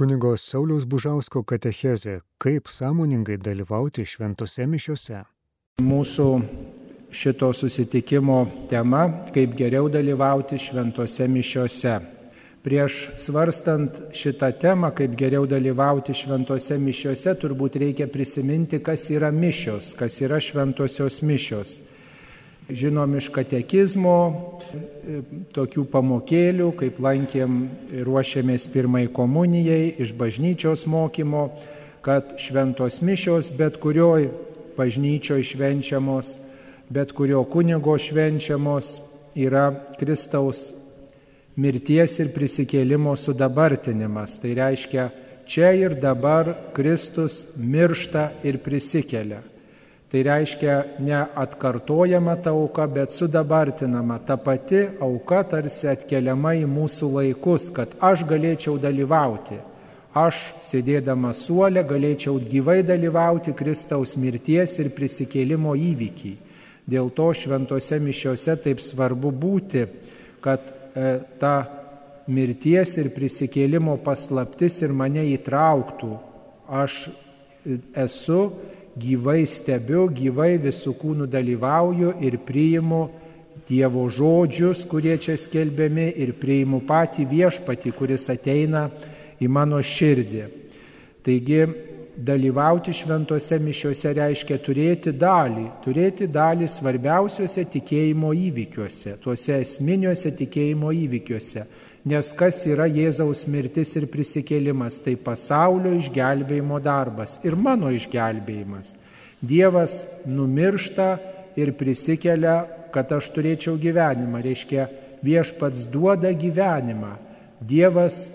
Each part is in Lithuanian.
Kunigo Sauliaus Bužausko katechezė - kaip sąmoningai dalyvauti šventose mišiuose. Mūsų šito susitikimo tema - kaip geriau dalyvauti šventose mišiuose. Prieš svarstant šitą temą, kaip geriau dalyvauti šventose mišiuose, turbūt reikia prisiminti, kas yra mišios, kas yra šventosios mišios. Žinom iš katekizmo, tokių pamokėlių, kaip lankėm ruošėmės pirmai komunijai, iš bažnyčios mokymo, kad šventos mišios bet kurioj bažnyčioje švenčiamos, bet kurio kunigo švenčiamos yra Kristaus mirties ir prisikėlimo sudabartinimas. Tai reiškia, čia ir dabar Kristus miršta ir prisikelia. Tai reiškia ne atkartojama ta auka, bet sudabartinama. Ta pati auka tarsi atkeliama į mūsų laikus, kad aš galėčiau dalyvauti. Aš, sėdėdama suolė, galėčiau gyvai dalyvauti Kristaus mirties ir prisikėlimo įvykiai. Dėl to šventose mišiuose taip svarbu būti, kad E, ta mirties ir prisikėlimo paslaptis ir mane įtrauktų. Aš esu, gyvai stebiu, gyvai visų kūnų dalyvauju ir priimu Dievo žodžius, kurie čia skelbiami, ir priimu patį viešpatį, kuris ateina į mano širdį. Taigi dalyvauti šventose mišiuose reiškia turėti dalį, turėti dalį svarbiausiuose tikėjimo įvykiuose, tuose esminiuose tikėjimo įvykiuose. Nes kas yra Jėzaus mirtis ir prisikėlimas, tai pasaulio išgelbėjimo darbas ir mano išgelbėjimas. Dievas numiršta ir prisikelia, kad aš turėčiau gyvenimą, reiškia viešpats duoda gyvenimą. Dievas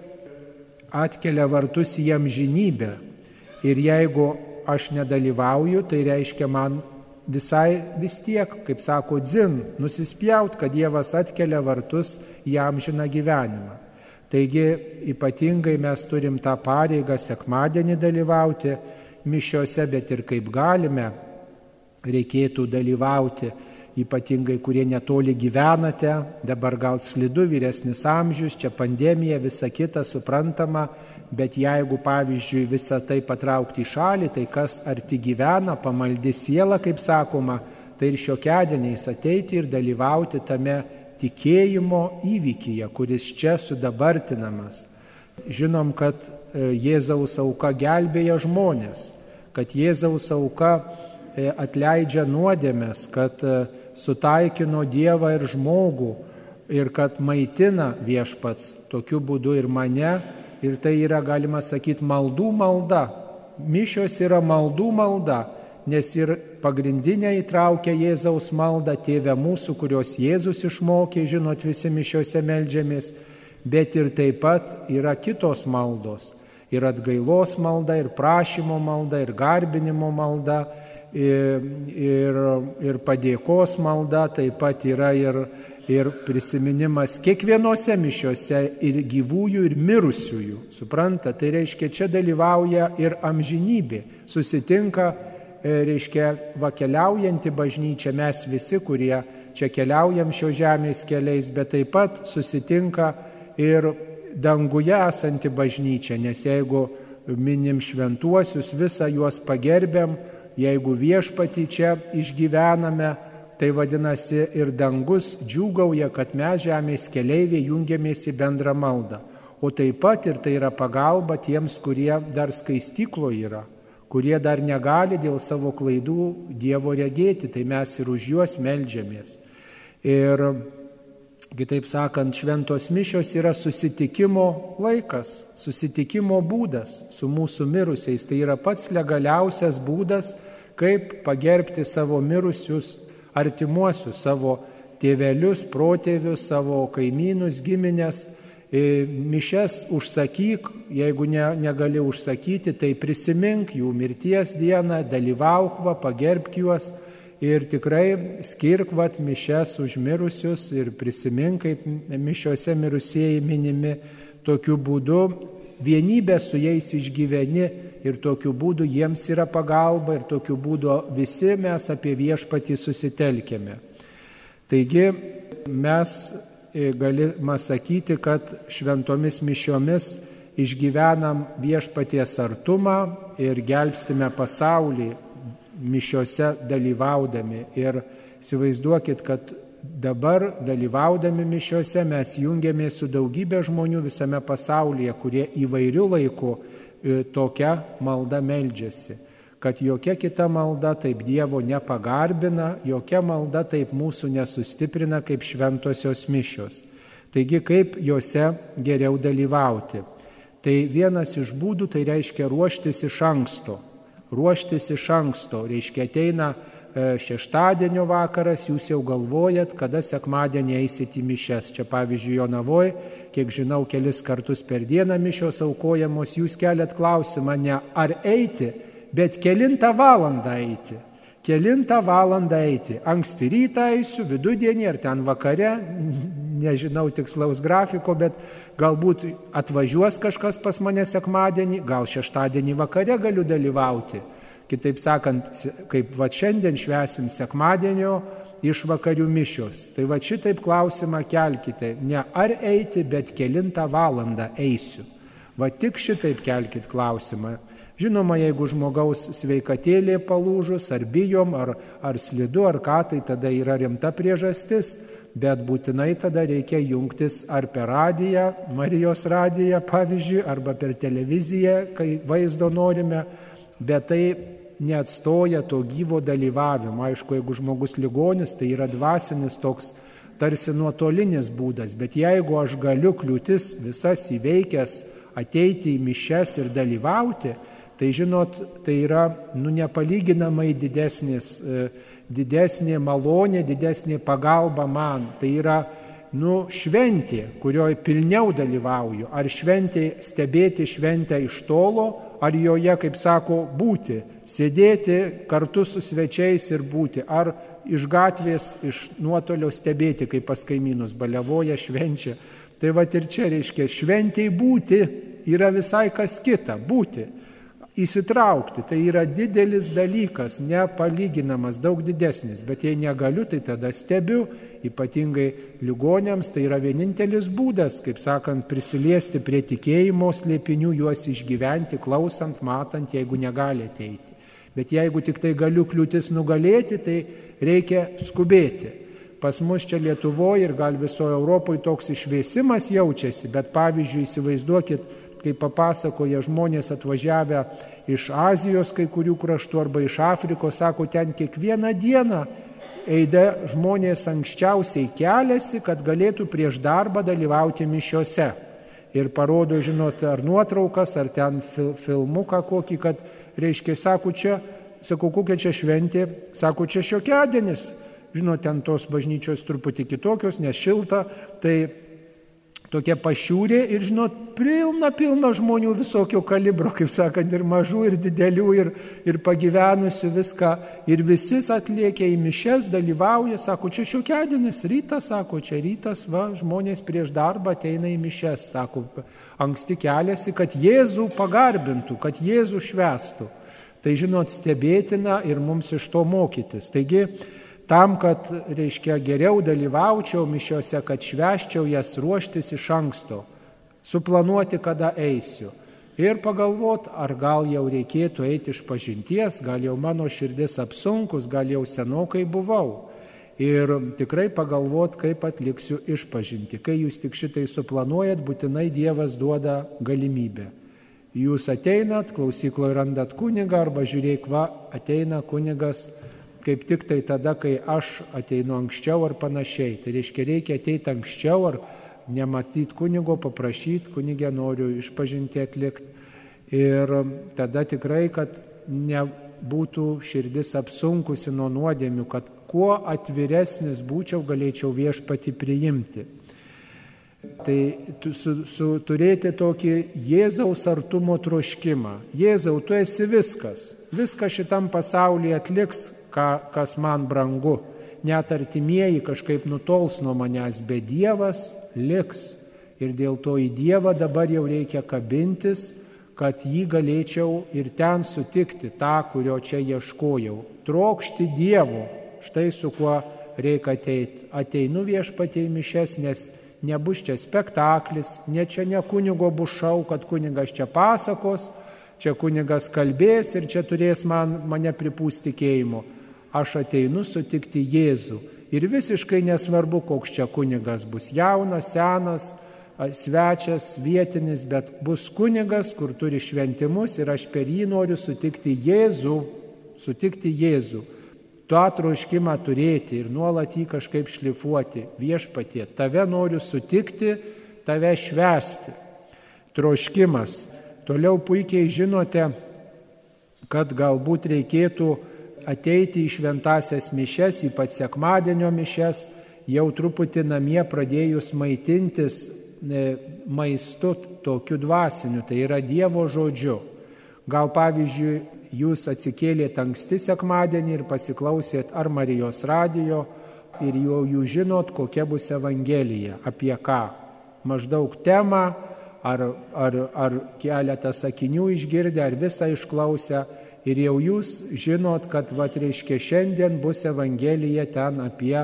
atkelia vartus į amžinybę, Ir jeigu aš nedalyvauju, tai reiškia man visai vis tiek, kaip sako, dzin, nusispjaut, kad Dievas atkelia vartus į amžiną gyvenimą. Taigi ypatingai mes turim tą pareigą sekmadienį dalyvauti mišiuose, bet ir kaip galime reikėtų dalyvauti, ypatingai kurie netoli gyvenate, dabar gal slidu vyresnis amžius, čia pandemija, visa kita suprantama, bet jeigu, pavyzdžiui, visą tai patraukti į šalį, tai kas arti gyvena, pamaldi siela, kaip sakoma, tai ir šiokiadieniais ateiti ir dalyvauti tame tikėjimo įvykyje, kuris čia sudabartinamas. Žinom, kad e, Jėzaus auka gelbėja žmonės, kad Jėzaus auka e, atleidžia nuodėmės, kad e, sutaikino Dievą ir žmogų ir kad maitina viešpats tokiu būdu ir mane Ir tai yra, galima sakyti, maldų malda. Mišios yra maldų malda, nes ir pagrindinė įtraukia Jėzaus maldą, tėvę mūsų, kurios Jėzus išmokė, žinot, visi mišiose melžiamės, bet ir taip pat yra kitos maldos. Ir atgailos malda, ir prašymo malda, ir garbinimo malda, ir, ir, ir padėkos malda, taip pat yra ir ir prisiminimas kiekvienose mišiuose ir gyvųjų, ir mirusiųjų. Supranta, tai reiškia, čia dalyvauja ir amžinybė. Susitinka, e, reiškia, vakeliaujanti bažnyčia, mes visi, kurie čia keliaujam šio žemės keliais, bet taip pat susitinka ir danguje esanti bažnyčia, nes jeigu minim šventuosius, visą juos pagerbėm, jeigu viešpatį čia išgyvename, Tai vadinasi ir dangus džiūgauja, kad mes žemės keliaiviai jungiamės į bendrą maldą. O taip pat ir tai yra pagalba tiems, kurie dar skaistyklo yra, kurie dar negali dėl savo klaidų Dievo regėti, tai mes ir už juos melžiamės. Ir kitaip sakant, šventos mišios yra susitikimo laikas, susitikimo būdas su mūsų mirusiais. Tai yra pats legaliausias būdas, kaip pagerbti savo mirusius artimuosius, savo tėvelius, protėvius, savo kaimynus, giminės. E, mišes užsakyk, jeigu ne, negali užsakyti, tai prisimink jų mirties dieną, dalyvauk, va, gerbk juos ir tikrai skirk vat mišes užmirusius ir prisimink, kaip mišiuose mirusieji minimi. Tokiu būdu vienybę su jais išgyveni ir tokiu būdu jiems yra pagalba ir tokiu būdu visi mes apie viešpatį susitelkėme. Taigi mes e, galima sakyti, kad šventomis mišiomis išgyvenam viešpaties artumą ir gelbstime pasaulį mišiuose dalyvaudami. Ir įsivaizduokit, kad dabar dalyvaudami mišiuose mes jungiamės su daugybė žmonių visame pasaulyje, kurie įvairių laikų tokia malda meldžiasi. Kad jokia kita malda taip Dievo nepagarbina, jokia malda taip mūsų nesustiprina kaip šventosios mišios. Taigi kaip juose geriau dalyvauti. Tai vienas iš būdų tai reiškia ruoštis iš anksto. Ruoštis iš anksto, reiškia ateina E, šeštadienio vakaras, jūs jau galvojat, kada sekmadienį eisit į mišes. Čia pavyzdžiui, Jonavoje, kiek žinau, kelis kartus per dieną mišios aukojamos, jūs keliat klausimą ne ar eiti, bet kelintą valandą eiti. Kelintą valandą eiti. Anksti rytą eisiu, vidudienį ar ten vakare, nežinau tikslaus grafiko, bet galbūt atvažiuos kažkas pas mane sekmadienį, gal šeštadienį vakare galiu dalyvauti. Kitaip sakant, kaip va šiandien švesim sekmadienio išvakarių mišios. Tai va šitaip klausimą kelkite, ne ar eiti, bet kelintą valandą eisiu. Va tik šitaip kelkite klausimą. Žinoma, jeigu žmogaus sveikatėlė palūžus, ar bijom, ar, ar slidu, ar ką, tai tada yra rimta priežastis, bet būtinai tada reikia jungtis ar per radiją, Marijos radiją pavyzdžiui, arba per televiziją, kai vaizdo norime, bet tai neatstoja to gyvo dalyvavimo. Aišku, jeigu žmogus ligonis, tai yra dvasinis toks tarsi nuotolinis būdas, bet jeigu aš galiu kliūtis visas įveikęs ateiti į mišes ir dalyvauti, tai žinot, tai yra nu, nepalyginamai didesnis, e, didesnė malonė, didesnė pagalba man. Tai yra nu, šventė, kurioje pilniau dalyvauju. Ar šventė stebėti šventę iš tolo, ar joje, kaip sako, būti, sėdėti kartu su svečiais ir būti, ar iš gatvės, iš nuotolio stebėti, kaip pas kaimynus balevoja, švenčia. Tai va ir čia reiškia, šventėjai būti yra visai kas kita - būti įsitraukti. Tai yra didelis dalykas, nepalyginamas, daug didesnis. Bet jei negaliu, tai tada stebiu, ypatingai ligonėms, tai yra vienintelis būdas, kaip sakant, prisiliesti prie tikėjimo slėpinių, juos išgyventi, klausant, matant, jeigu negali ateiti. Bet jeigu tik tai galiu kliūtis nugalėti, tai reikia skubėti. Pas mus čia Lietuvoje ir gal visoje Europoje toks išvėsimas jaučiasi, bet pavyzdžiui įsivaizduokit, kaip papasakoja žmonės atvažiavę iš Azijos kai kurių kraštų arba iš Afrikos, sako, ten kiekvieną dieną eidė žmonės anksčiausiai keliasi, kad galėtų prieš darbą dalyvauti mišiuose. Ir parodo, žinot, ar nuotraukas, ar ten fil filmuką kokį, kad, reiškia, sako, čia, sakau, kokia čia šventė, sako, čia šiokiadienis. Žinot, ten tos bažnyčios truputį kitokios, nes šilta, tai tokia pašiūrė ir, žinot, pilna, pilna žmonių visokio kalibro, kaip sakant, ir mažų, ir didelių, ir, ir pagyvenusių viską. Ir visi atliekia į mišes, dalyvauja, sako, čia šiokiadienis, rytas, sako, čia rytas, va, žmonės prieš darbą ateina į mišes, sako, anksti keliasi, kad Jėzų pagarbintų, kad Jėzų švestų. Tai, žinot, stebėtina ir mums iš to mokytis. Taigi, tam, kad, reiškia, geriau dalyvaučiau mišiuose, kad šveščiau jas ruoštis iš anksto, suplanuoti, kada eisiu. Ir pagalvot, ar gal jau reikėtų eiti iš pažinties, gal jau mano širdis apsunkus, gal jau senokai buvau. Ir tikrai pagalvot, kaip atliksiu išpažinti. Kai jūs tik šitai suplanuojat, būtinai Dievas duoda galimybę. Jūs ateinat, klausykloje randat kunigą arba žiūrėk, va, ateina kunigas kaip tik tai tada, kai aš ateinu anksčiau ar panašiai. Tai reiškia, reikia ateiti anksčiau ar nematyti kunigo, paprašyti, kunigė noriu išpažinti atlikti. Ir tada tikrai, kad nebūtų širdis apsunkusi nuo nuodėmių, kad kuo atviresnis būčiau, galėčiau viešpati priimti. Tai su, su, turėti tokį Jėzaus artumo troškimą. Jėzau, tu esi viskas. Viską šitam pasaulyje atliks, ką, kas man brangu. Net artimieji kažkaip nutols nuo manęs, bet Dievas liks. Ir dėl to į Dievą dabar jau reikia kabintis, kad jį galėčiau ir ten sutikti tą, kurio čia ieškojau. Trokšti Dievo, štai su kuo reikia ateiti. Ateinu viešpatėjai mišes, nes nebus čia spektaklis, ne čia ne kunigo bus šau, kad kunigas čia pasakos, čia kunigas kalbės ir čia turės man, mane pripūsti tikėjimo. Aš ateinu sutikti Jėzų. Ir visiškai nesvarbu, koks čia kunigas bus jaunas, senas, svečias, vietinis, bet bus kunigas, kur turi šventimus ir aš per jį noriu sutikti Jėzų, sutikti Jėzų. Tu atroškimą turėti ir nuolat jį kažkaip šlifuoti. Viešpatie, tave noriu sutikti, tave švesti. Troškimas. Toliau puikiai žinote, kad galbūt reikėtų ateiti į šventasias mišes, ypač sekmadienio mišes, jau truputį namie pradėjus maitintis e, maistu tokiu dvasiniu, tai yra Dievo žodžiu. Gal pavyzdžiui, jūs atsikėlėt anksti sekmadienį ir pasiklausėt ar Marijos radijo ir jau jūs žinot, kokia bus Evangelija, apie ką. Maždaug temą, ar, ar, ar keletą sakinių išgirdę, ar visą išklausę. Ir jau jūs žinot, kad, va, reiškia, šiandien bus Evangelija ten apie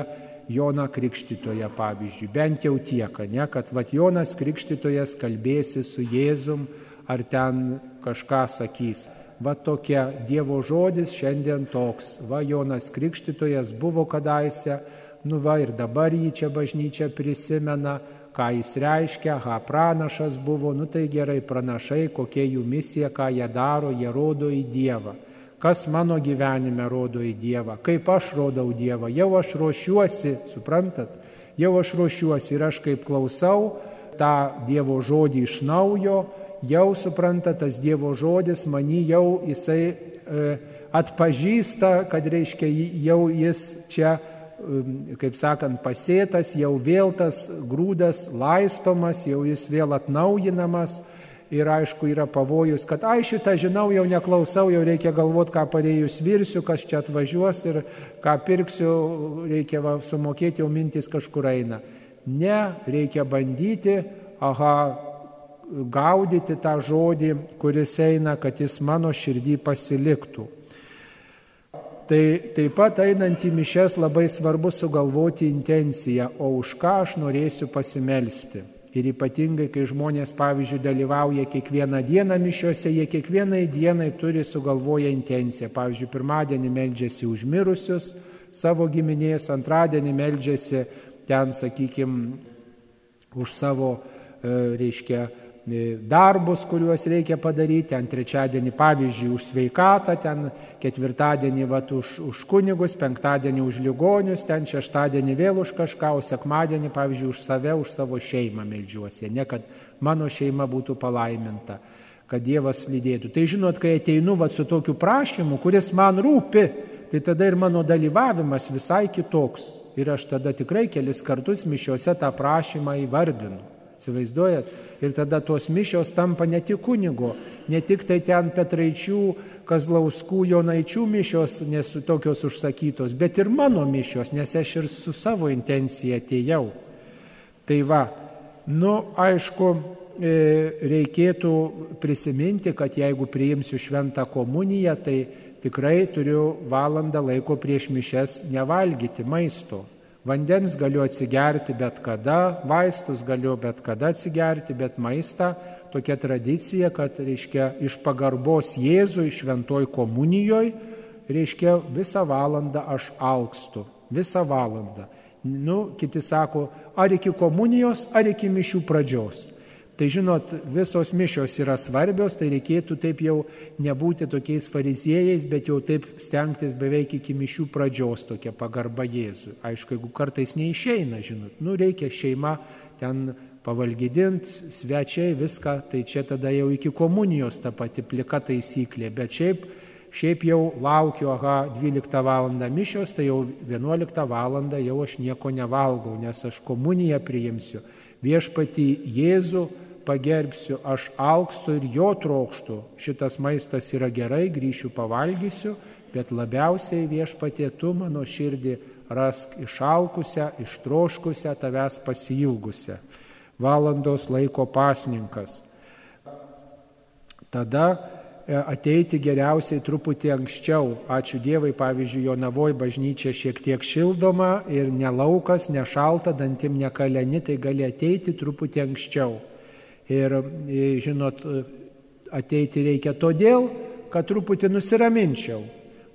Joną Krikštytoje, pavyzdžiui. Bent jau tiek, ne, kad, va, Jonas Krikštytojas kalbėsi su Jėzum, ar ten kažką sakys. Va tokia Dievo žodis šiandien toks. Va Jonas Krikštytojas buvo kadaise, nu va ir dabar jį čia bažnyčia prisimena, ką jis reiškia, ha pranašas buvo, nu tai gerai pranašai, kokia jų misija, ką jie daro, jie rodo į Dievą. Kas mano gyvenime rodo į Dievą, kaip aš rodau Dievą, jau aš ruošiuosi, suprantat, jau aš ruošiuosi ir aš kaip klausau tą Dievo žodį iš naujo, jau supranta tas Dievo žodis, mani jau jisai e, atpažįsta, kad reiškia jau jis čia, kaip sakant, pasėtas, jau vėl tas grūdas laistomas, jau jis vėl atnaujinamas. Ir aišku, yra pavojus, kad ai šitą žinau, jau neklausau, jau reikia galvoti, ką parėjus virsiu, kas čia atvažiuos ir ką pirksiu, reikia va, sumokėti, jau mintis kažkur eina. Ne, reikia bandyti, aha, gaudyti tą žodį, kuris eina, kad jis mano širdį pasiliktų. Tai taip pat einant į mišes labai svarbu sugalvoti intenciją, o už ką aš norėsiu pasimelsti. Ir ypatingai, kai žmonės, pavyzdžiui, dalyvauja kiekvieną dieną mišiuose, jie kiekvienai dienai turi sugalvoję intenciją. Pavyzdžiui, pirmadienį meldžiasi už mirusius savo giminės, antradienį meldžiasi ten, sakykime, už savo, e, reiškia, darbus, kuriuos reikia padaryti, ten trečiadienį pavyzdžiui už sveikatą, ten ketvirtadienį vat, už, už kunigus, penktadienį už ligonius, ten šeštadienį vėl už kažką, o sekmadienį pavyzdžiui už save, už savo šeimą melžiuosi, ne kad mano šeima būtų palaiminta, kad Dievas lydėtų. Tai žinot, kai ateinu vat, su tokiu prašymu, kuris man rūpi, tai tada ir mano dalyvavimas visai kitoks. Ir aš tada tikrai kelis kartus mišiuose tą prašymą įvardinu. Įsivaizduojat? Ir tada tos mišios tampa ne tik kunigo, ne tik tai ten Petraičių, Kazlauskų, Jonaičių mišios, nes tokios užsakytos, bet ir mano mišios, nes aš ir su savo intencija atėjau. Tai va, nu aišku, e, reikėtų prisiminti, kad jeigu priimsiu šventą komuniją, tai tikrai turiu valandą laiko prieš mišes nevalgyti maisto. Vandens galiu atsigerti bet kada, vaistus galiu bet kada atsigerti, bet maistą tokia tradicija, kad, reiškia, iš pagarbos Jėzui šventoj komunijoje, reiškia, visą valandą aš alkstu. Visą valandą. Nu, kiti sako, ar iki komunijos, ar iki mišių pradžios. Tai žinot, visos mišios yra svarbios, tai reikėtų taip jau nebūti tokiais fariziejais, bet jau taip stengtis beveik iki mišių pradžios tokia pagarba Jėzui. Aišku, jeigu kartais neišeina, žinot, nu reikia šeima ten pavalgydint, svečiai, viską, tai čia tada jau iki komunijos ta pati plika taisyklė, bet šiaip, šiaip jau laukiu, aha, 12 val. mišios, tai jau 11 val. jau aš nieko nevalgau, nes aš komuniją priimsiu. Viešpatį Jėzų pagerbsiu, aš aukstu ir jo trokštų, šitas maistas yra gerai, grįšiu pavalgysiu, bet labiausiai viešpatie tu mano širdį rask išalkusią, ištroškusią, tavęs pasilgusią. Valandos laiko pasninkas. Tada E, ateiti geriausiai truputį anksčiau. Ačiū Dievui, pavyzdžiui, jo navoj bažnyčia šiek tiek šildoma ir nelaukas, nešalta, dantim nekaleni, tai gali ateiti truputį anksčiau. Ir, e, žinot, ateiti reikia todėl, kad truputį nusiraminčiau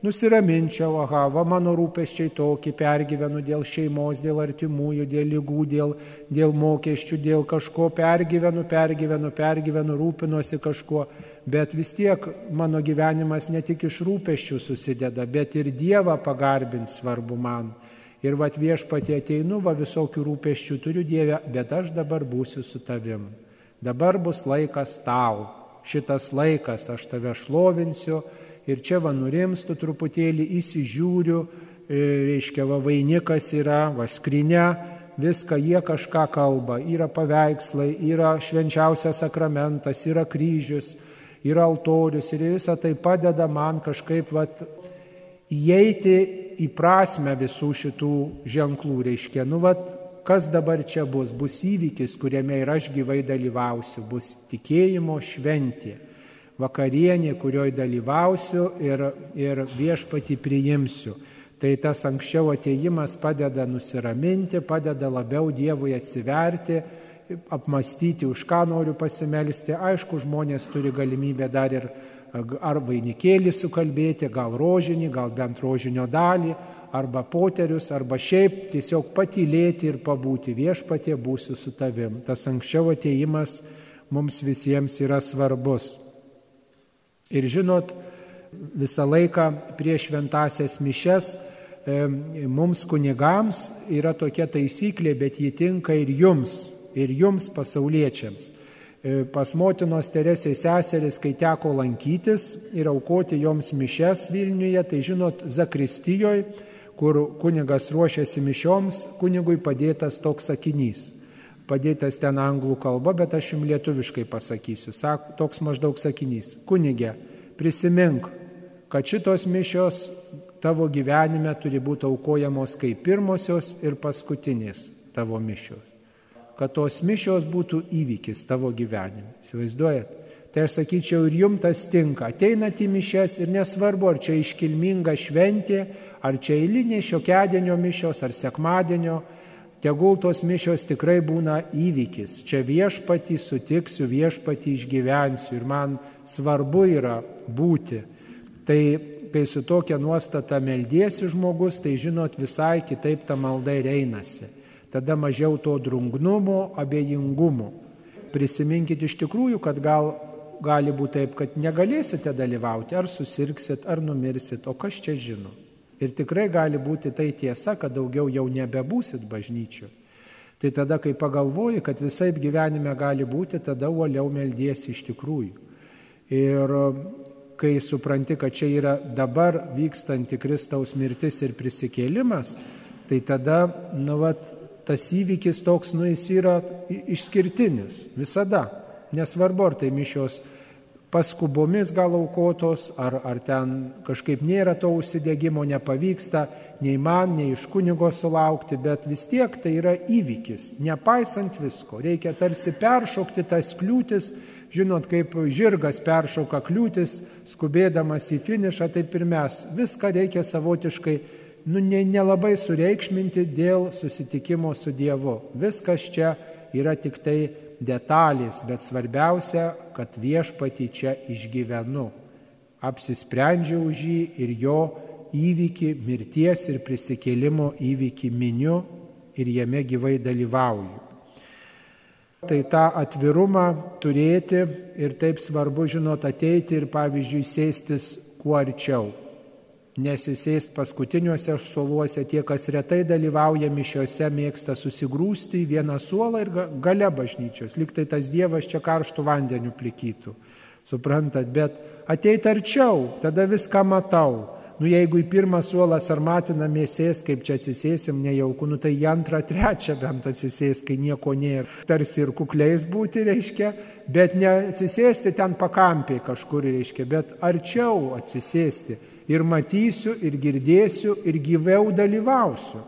nusiraminčiau, aha, va mano rūpeščiai tokie, pergyvenu dėl šeimos, dėl artimųjų, dėl lygų, dėl, dėl mokesčių, dėl kažko, pergyvenu, pergyvenu, pergyvenu, rūpinuosi kažkuo, bet vis tiek mano gyvenimas ne tik iš rūpeščių susideda, bet ir Dievą pagarbins svarbu man. Ir va viešpatie ateinu, va visokių rūpeščių turiu Dievę, bet aš dabar būsiu su tavim. Dabar bus laikas tau. Šitas laikas aš tave šlovinsiu, ir čia va nurimstu truputėlį, įsižiūriu, e, reiškia, va vainikas yra, va skrinė, viską jie kažką kalba, yra paveikslai, yra švenčiausias sakramentas, yra kryžius, yra altorius ir visą tai padeda man kažkaip vat, įeiti į prasme visų šitų ženklų, reiškia, nu vat, kas dabar čia bus, bus įvykis, kuriame ir aš gyvai dalyvausiu, bus tikėjimo šventė vakarienė, kurioje dalyvausiu ir, ir viešpatį priimsiu. Tai tas anksčiau ateimas padeda nusiraminti, padeda labiau Dievui atsiverti, apmastyti, už ką noriu pasimelsti. Aišku, žmonės turi galimybę dar ir ar vainikėlį sukalbėti, gal rožinį, gal bent rožinio dalį, arba poterius, arba šiaip tiesiog patylėti ir pabūti viešpatie būsiu su tavim. Tas anksčiau ateimas mums visiems yra svarbus. Ir žinot, visą laiką prieš šventasias mišes mums kunigams yra tokia taisyklė, bet ji tinka ir jums, ir jums pasauliečiams. E, pas motinos Teresės seseris, kai teko lankytis ir aukoti joms mišes Vilniuje, tai žinot, Zakristijoje, kur kunigas ruošiasi mišioms, kunigui padėtas toks sakinys. Padėtas ten anglų kalba, bet aš jums lietuviškai pasakysiu. Sak, toks maždaug sakinys. Kunigė, prisimink, kad šitos mišios tavo gyvenime turi būti aukojamos kaip pirmosios ir paskutinės tavo mišios. Kad tos mišios būtų įvykis tavo gyvenime. Įsivaizduojat? Tai aš sakyčiau ir jums tas tinka. Ateinat į mišes ir nesvarbu, ar čia iškilminga šventė, ar čia eilinė šiokedienio mišios, ar sekmadienio, tegul tos mišios tikrai būna įvykis. Čia viešpatį sutiksiu, viešpatį išgyvensiu ir man svarbu yra būti. Tai kai su tokia nuostata meldiesi žmogus, tai žinot visai kitaip ta malda ir einasi. Tada mažiau to drungnumo, abejingumo. Prisiminkit iš tikrųjų, kad gal gali būti taip, kad negalėsite dalyvauti, ar susirksit, ar numirsit, o kas čia žino. Ir tikrai gali būti tai tiesa, kad daugiau jau nebebūsit bažnyčių. Tai tada, kai pagalvoji, kad visai gyvenime gali būti, tada uoliau meldiesi iš tikrųjų. Ir kai supranti, kad čia yra dabar vykstanti Kristaus mirtis ir prisikėlimas, tai tada, nu, vat, tas įvykis toks, nu, jis yra išskirtinis visada. Nesvarbu, ar tai mišios paskubomis gal aukotos, ar, ar ten kažkaip nėra to užsidėgymo, nepavyksta nei man, nei iš kunigo sulaukti, bet vis tiek tai yra įvykis, nepaisant visko. Reikia tarsi peršokti tas kliūtis, žinot, kaip žirgas peršoka kliūtis, skubėdamas į finišą, taip ir mes. Viską reikia savotiškai, nu, nelabai ne sureikšminti dėl susitikimo su Dievu. Viskas čia yra tik tai detalės, bet svarbiausia, kad viešpati čia išgyvenu. Apsisprendžiau už jį ir jo įvykį, mirties ir prisikėlimo įvykį miniu ir jame gyvai dalyvauju. Tai tą atvirumą turėti ir taip svarbu, žinot, ateiti ir pavyzdžiui sėstis kuo arčiau nesisėst paskutiniuose suoluose, tie, kas retai dalyvauja mišiuose, mėgsta susigrūsti į vieną suolą ir gale bažnyčios, liktai tas Dievas čia karštų vandenių plikytų. Suprantat, bet ateit arčiau, tada viską matau. Nu jeigu į pirmą suolą ar matinamės sėst, kaip čia atsisėsim nejauku, nu tai į antrą, trečią bent atsisėst, kai nieko nėra. Tarsi ir kukliais būti reiškia, bet ne atsisėsti ten pakampiai kažkur reiškia, bet arčiau atsisėsti ir matysiu, ir girdėsiu, ir gyviau dalyvausiu.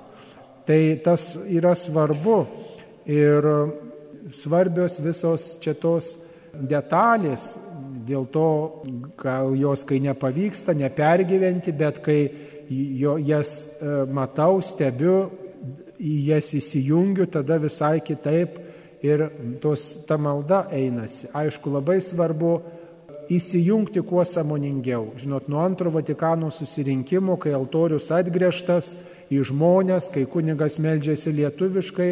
Tai tas yra svarbu ir svarbios visos čia tos detalės, dėl to gal jos, kai nepavyksta, nepergyventi, bet kai jo, jas e, matau, stebiu, į jas įsijungiu, tada visai kitaip ir tos, ta malda einasi. Aišku, labai svarbu įsijungti kuo samoningiau. Žinot, nuo antro Vatikano susirinkimo, kai altorius atgręžtas į žmonės, kai kunigas meldžiasi lietuviškai,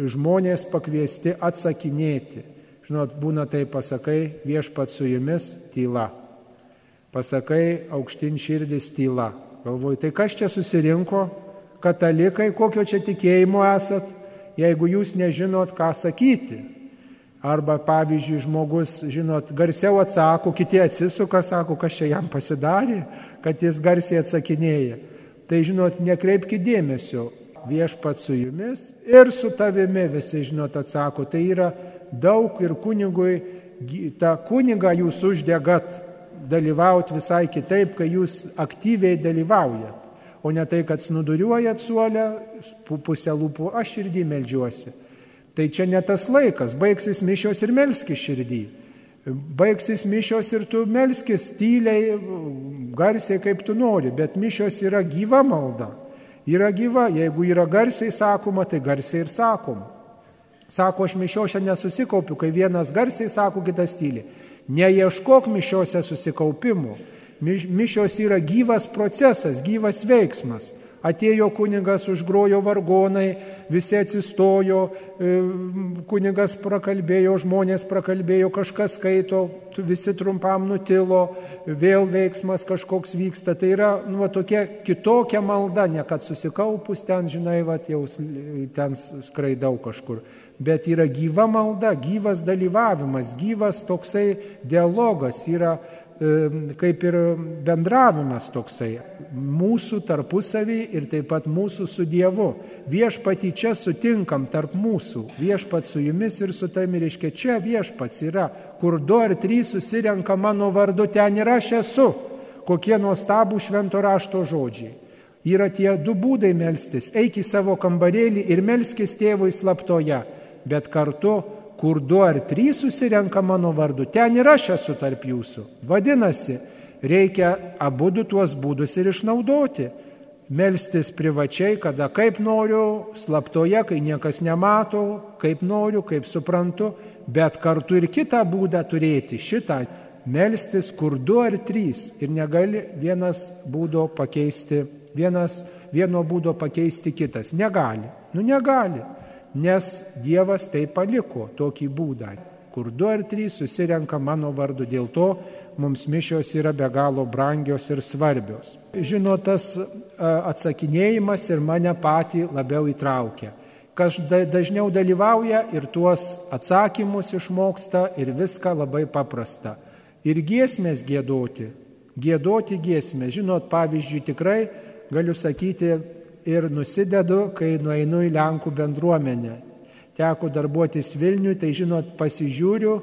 žmonės pakviesti atsakinėti. Žinot, būna tai pasakai viešpat su jumis tyla. Pasakai aukštin širdis tyla. Galvoju, tai kas čia susirinko, katalikai, kokio čia tikėjimo esat, jeigu jūs nežinot, ką sakyti. Arba, pavyzdžiui, žmogus, žinot, garsiau atsako, kiti atsisuka, sako, kas čia jam pasidarė, kad jis garsiai atsakinėja. Tai, žinot, nekreipkite dėmesio, viešpat su jumis ir su tavimi, visi, žinot, atsako. Tai yra daug ir kunigui, tą kunigą jūs uždegat dalyvauti visai kitaip, kai jūs aktyviai dalyvaujat. O ne tai, kad snuduriuojat suolę, pusę lūpų, aš širdį melžiuosi. Tai čia ne tas laikas, baigsis mišios ir melskis širdį. Baigsis mišios ir tu melskis tyliai, garsiai kaip tu nori, bet mišios yra gyva malda. Yra gyva, jeigu yra garsiai sakoma, tai garsiai ir sakoma. Sako, aš mišiuose nesusikaupiu, kai vienas garsiai sako, kitas tyli. Neieškok mišiuose susikaupimų. Mišios yra gyvas procesas, gyvas veiksmas. Atėjo kunigas, užgrojo vargonai, visi atsistojo, e, kunigas prakalbėjo, žmonės prakalbėjo, kažkas skaito, visi trumpam nutilo, vėl veiksmas kažkoks vyksta. Tai yra nu, tokia kitokia malda, ne kad susikaupus ten, žinai, va, jau ten skraidau kažkur bet yra gyva malda, gyvas dalyvavimas, gyvas toksai dialogas, yra kaip ir bendravimas toksai mūsų tarpusavį ir taip pat mūsų su Dievu. Viešpatį čia sutinkam tarp mūsų, viešpat su jumis ir su tami reiškia, čia viešpats yra, kur du ar trys susirenka mano vardu, ten ir aš esu. Kokie nuostabų švento rašto žodžiai. Yra tie du būdai melstis. Eik į savo kambarėlį ir melskis tėvui slaptoje bet kartu, kur du ar trys susirenka mano vardu, ten ir aš esu tarp jūsų. Vadinasi, reikia abu du tuos būdus ir išnaudoti. Melstis privačiai, kada kaip noriu, slaptoje, kai niekas nemato, kaip noriu, kaip suprantu, bet kartu ir kitą būdą turėti, šitą melstis, kur du ar trys ir negali vienas būdo pakeisti, vienas, vieno būdo pakeisti kitas. Negali. Nu negali nes Dievas tai paliko tokį būdą, kur du ar trys susirenka mano vardu. Dėl to mums mišios yra be galo brangios ir svarbios. Žinot, tas atsakinėjimas ir mane patį labiau įtraukia. Kas dažniau dalyvauja ir tuos atsakymus išmoksta ir viską labai paprasta. Ir giesmės gėdoti, gėdoti giesmės. Žinot, pavyzdžiui, tikrai galiu sakyti, ir nusidedu, kai nueinu į Lenkų bendruomenę. Teko darbuotis Vilniui, tai žinot, pasižiūriu,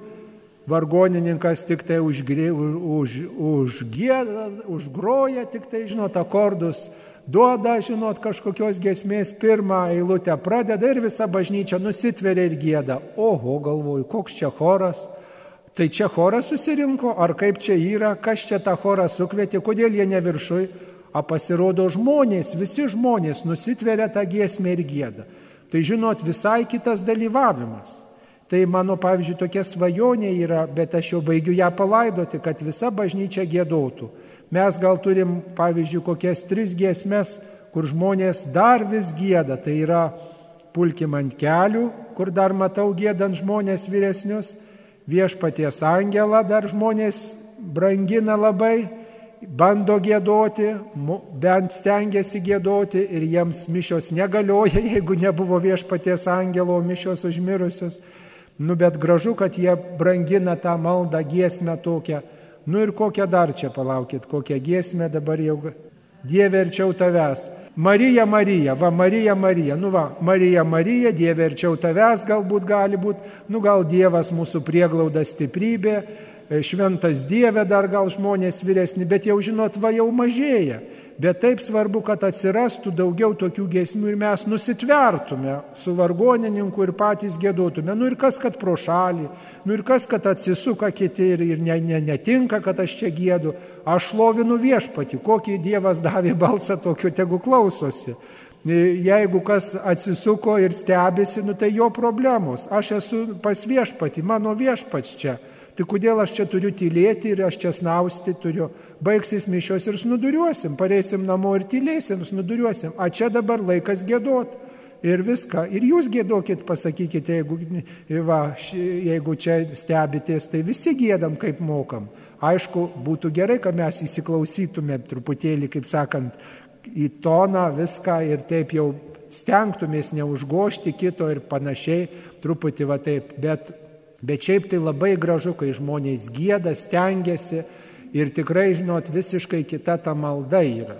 vargonininkas tik tai užgri, už, už, užgėda, užgroja, tik tai, žinot, akordus duoda, žinot, kažkokios gesmės pirmą eilutę pradeda ir visa bažnyčia nusitveria ir gėda. Oho, galvoju, koks čia choras. Tai čia choras susirinko, ar kaip čia yra, kas čia tą chorą sukvietė, kodėl jie ne viršui, o pasirodo žmonės, visi žmonės nusitveria tą giesmę ir gėdą. Tai žinot, visai kitas dalyvavimas. Tai mano, pavyzdžiui, tokia svajonė yra, bet aš jau baigiu ją palaidoti, kad visa bažnyčia gėdotų. Mes gal turim, pavyzdžiui, kokias tris giesmes, kur žmonės dar vis gėda. Tai yra pulkim ant kelių, kur dar matau gėdant žmonės vyresnius, viešpaties angelą dar žmonės brangina labai bando gėdoti, bent stengiasi gėdoti ir jiems mišios negalioja, jeigu nebuvo viešpaties angelo mišios užmirusios. Nu, bet gražu, kad jie brangina tą maldą, giesmę tokią. Nu ir kokią dar čia palaukit, kokią giesmę dabar jau Dieve arčiau tavęs. Marija, Marija, va Marija, Marija, nu va, Marija, Marija, Dieve arčiau tavęs galbūt gali būti, nu gal Dievas mūsų prieglauda stiprybė, šventas Dieve dar gal žmonės vyresni, bet jau žinot, va jau mažėja. Bet taip svarbu, kad atsirastų daugiau tokių gesmių ir mes nusitvertume su vargonininku ir patys gėduotume. Nu ir kas, kad pro šalį, nu ir kas, kad atsisuka kiti ir, ir ne, ne, netinka, kad aš čia gėdu. Aš lovinu viešpati, kokį Dievas davė balsą, tokio tegu klausosi. Jeigu kas atsisuko ir stebėsi, nu tai jo problemos. Aš esu pas viešpati, mano viešpats čia. Tai kodėl aš čia turiu tylėti ir aš čia snausti turiu? Baigsis mišios ir snuduriuosim, pareisim namo ir tylėsim, snuduriuosim. A čia dabar laikas gėdot. Ir viską. Ir jūs gėdokit, pasakykite, jeigu, va, jeigu čia stebitės, tai visi gėdam, kaip mokam. Aišku, būtų gerai, kad mes įsiklausytume truputėlį, kaip sakant, į toną viską ir taip jau stengtumės neužgošti kito ir panašiai, truputį va taip. Bet Bet šiaip tai labai gražu, kai žmonės gėda, stengiasi ir tikrai, žinot, visiškai kita ta malda yra.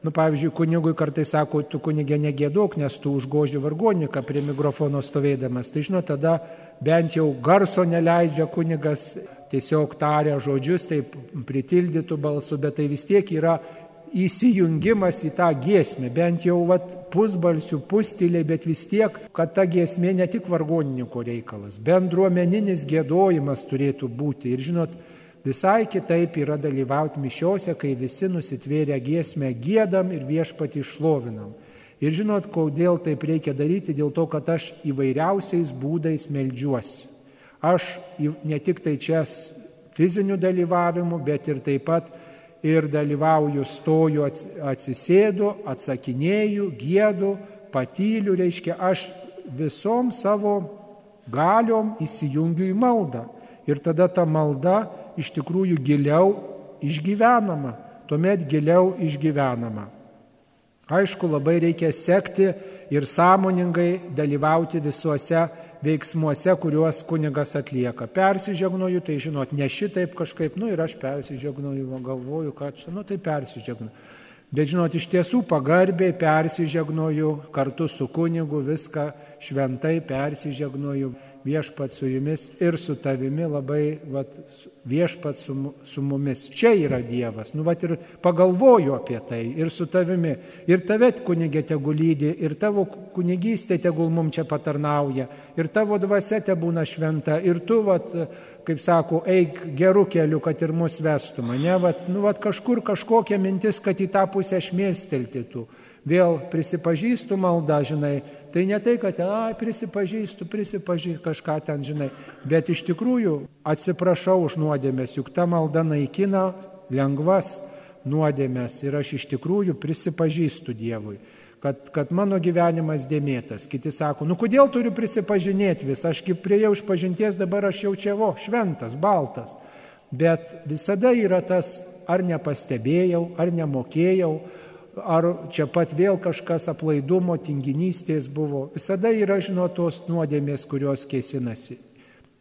Nu, pavyzdžiui, kunigui kartai sako, tu kunigė negėdok, nes tu užgoži vargoniką prie mikrofono stovėdamas. Tai žinot, tada bent jau garso neleidžia kunigas, tiesiog taria žodžius, taip pritildytų balsu, bet tai vis tiek yra įsijungimas į tą giesmę, bent jau vat, pusbalsių, pustilė, bet vis tiek, kad ta giesmė ne tik vargonininko reikalas, bendruomeninis gėdojimas turėtų būti. Ir žinot, visai kitaip yra dalyvauti mišiose, kai visi nusitvērę giesmę gėdam ir viešpatį išlovinam. Ir žinot, kodėl taip reikia daryti, dėl to, kad aš įvairiausiais būdais melžiuosi. Aš ne tik tai čia fiziniu dalyvavimu, bet ir taip pat ir dalyvauju, stoju, atsisėdu, atsakinėju, gėdu, patyliu, reiškia, aš visom savo galiom įsijungiu į maldą. Ir tada ta malda iš tikrųjų giliau išgyvenama, tuomet giliau išgyvenama. Aišku, labai reikia sekti ir sąmoningai dalyvauti visuose veiksmuose, kuriuos kunigas atlieka. Persižegnoju, tai žinot, ne šitaip kažkaip, nu ir aš persižegnoju, galvoju, kad čia, nu tai persižegnoju. Bet žinot, iš tiesų pagarbiai persižegnoju kartu su kunigu, viską šventai persižegnoju viešpat su jumis ir su tavimi labai vat, viešpat su, su mumis. Čia yra Dievas. Nu, vat ir pagalvoju apie tai ir su tavimi. Ir tave kunigė tegu lydi, ir tavo kunigystė tegul mums čia patarnauja, ir tavo dvasia te būna šventa, ir tu, vat, kaip sako, eik gerų kelių, kad ir mus vestų mane. Vat, nu, vat, kažkur kažkokia mintis, kad į tą pusę šmėstelti tu vėl prisipažįstu maldą, žinai, tai ne tai, kad, ai, prisipažįstu, prisipažįstu kažką ten, žinai, bet iš tikrųjų atsiprašau už nuodėmės, juk ta malda naikina lengvas nuodėmės ir aš iš tikrųjų prisipažįstu Dievui. Kad, kad mano gyvenimas dėmėtas. Kiti sako, nu kodėl turiu prisipažinėti vis, aš kaip prieėjau iš pažinties, dabar aš jau čia, o, šventas, baltas. Bet visada yra tas, ar nepastebėjau, ar nemokėjau, ar čia pat vėl kažkas aplaidumo, tinginystės buvo. Visada yra, žinot, tos nuodėmės, kurios kėsinasi.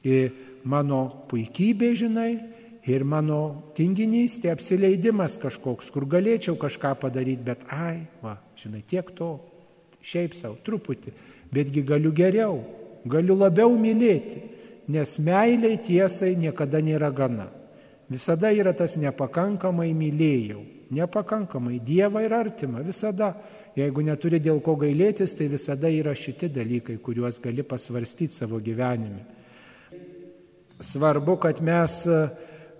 Ir mano puikybė, žinai, ir mano tinginystė, apsileidimas kažkoks, kur galėčiau kažką padaryti, bet ai, va, žinai, tiek to, šiaip savo, truputį, betgi galiu geriau, galiu labiau mylėti, nes meiliai tiesai niekada nėra gana. Visada yra tas nepakankamai mylėjau nepakankamai. Dievą ir artimą visada. Jeigu neturi dėl ko gailėtis, tai visada yra šitie dalykai, kuriuos gali pasvarstyti savo gyvenime. Svarbu, kad mes,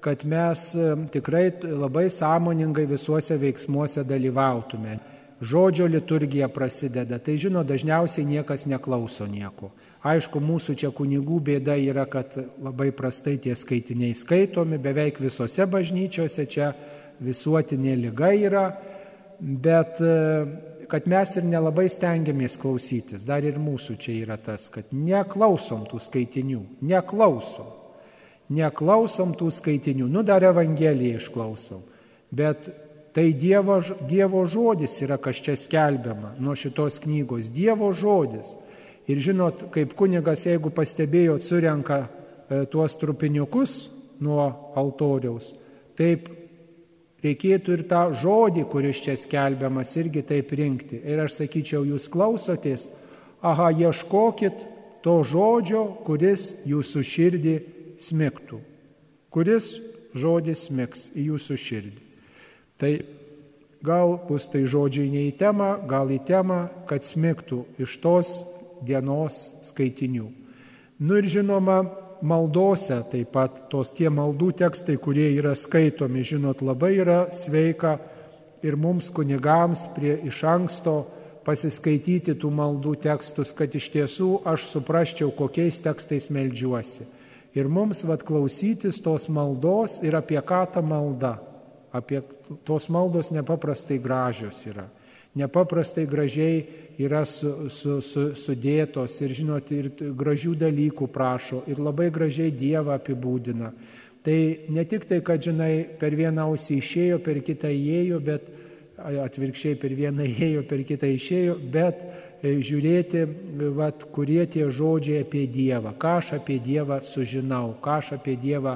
kad mes tikrai labai sąmoningai visuose veiksmuose dalyvautume. Žodžio liturgija prasideda, tai žino, dažniausiai niekas neklauso nieko. Aišku, mūsų čia kunigų bėda yra, kad labai prastai tie skaitiniai skaitomi, beveik visose bažnyčiose čia visuotinė lyga yra, bet e, kad mes ir nelabai stengiamės klausytis. Dar ir mūsų čia yra tas, kad neklausom tų skaitinių, neklausom. Neklausom tų skaitinių, nu dar Evangeliją išklausom. Bet tai Dievo, dievo žodis yra, kas čia skelbiama nuo šitos knygos. Dievo žodis. Ir žinot, kaip kunigas, jeigu pastebėjot, surenka e, tuos trupiniukus nuo altoriaus, taip reikėtų ir tą žodį, kuris čia skelbiamas, irgi taip rinkti. Ir aš sakyčiau, jūs klausotės, aha, ieškokit to žodžio, kuris jūsų širdį smiktų. kuris žodis smiks į jūsų širdį. Tai gal bus tai žodžiai ne į temą, gal į temą, kad smiktų iš tos dienos skaitinių. Nu ir žinoma, maldose taip pat tos tie maldų tekstai, kurie yra skaitomi, žinot, labai yra sveika ir mums kunigams prie iš anksto pasiskaityti tų maldų tekstus, kad iš tiesų aš suprasčiau, kokiais tekstais melžiuosi. Ir mums vad klausytis tos maldos ir apie ką ta malda. Apie tos maldos nepaprastai gražios yra. Nepaprastai gražiai yra su, su, su, sudėtos ir, žinot, ir gražių dalykų prašo ir labai gražiai Dievą apibūdina. Tai ne tik tai, kad, žinai, per vieną ausį išėjo, per kitą įėjo, bet atvirkščiai per vieną įėjo, per kitą išėjo, bet e, žiūrėti, vat, kurie tie žodžiai apie Dievą, ką aš apie Dievą sužinau, ką aš apie Dievą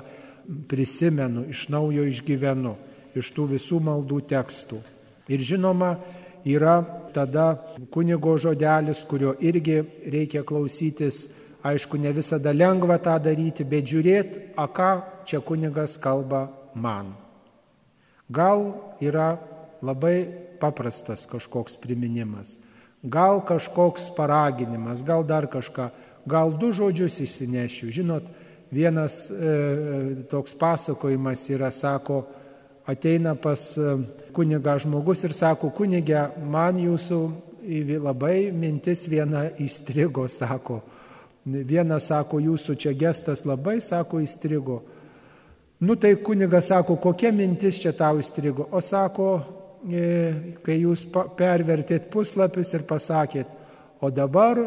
prisimenu, iš naujo išgyvenu, iš tų visų maldų tekstų. Ir žinoma, yra tada kunigo žodelis, kurio irgi reikia klausytis, aišku, ne visada lengva tą daryti, bet žiūrėti, a ką čia kunigas kalba man. Gal yra labai paprastas kažkoks priminimas, gal kažkoks paraginimas, gal dar kažką, gal du žodžius įsinešiu. Žinot, vienas e, toks pasakojimas yra, sako, ateina pas e, kuniga žmogus ir sako, kunigė, man jūsų labai mintis viena įstrigo, sako. Vienas sako, jūsų čia gestas labai, sako, įstrigo. Nu tai kunigas sako, kokia mintis čia tau įstrigo? O sako, E, kai jūs pervertėt puslapius ir pasakėt, o dabar,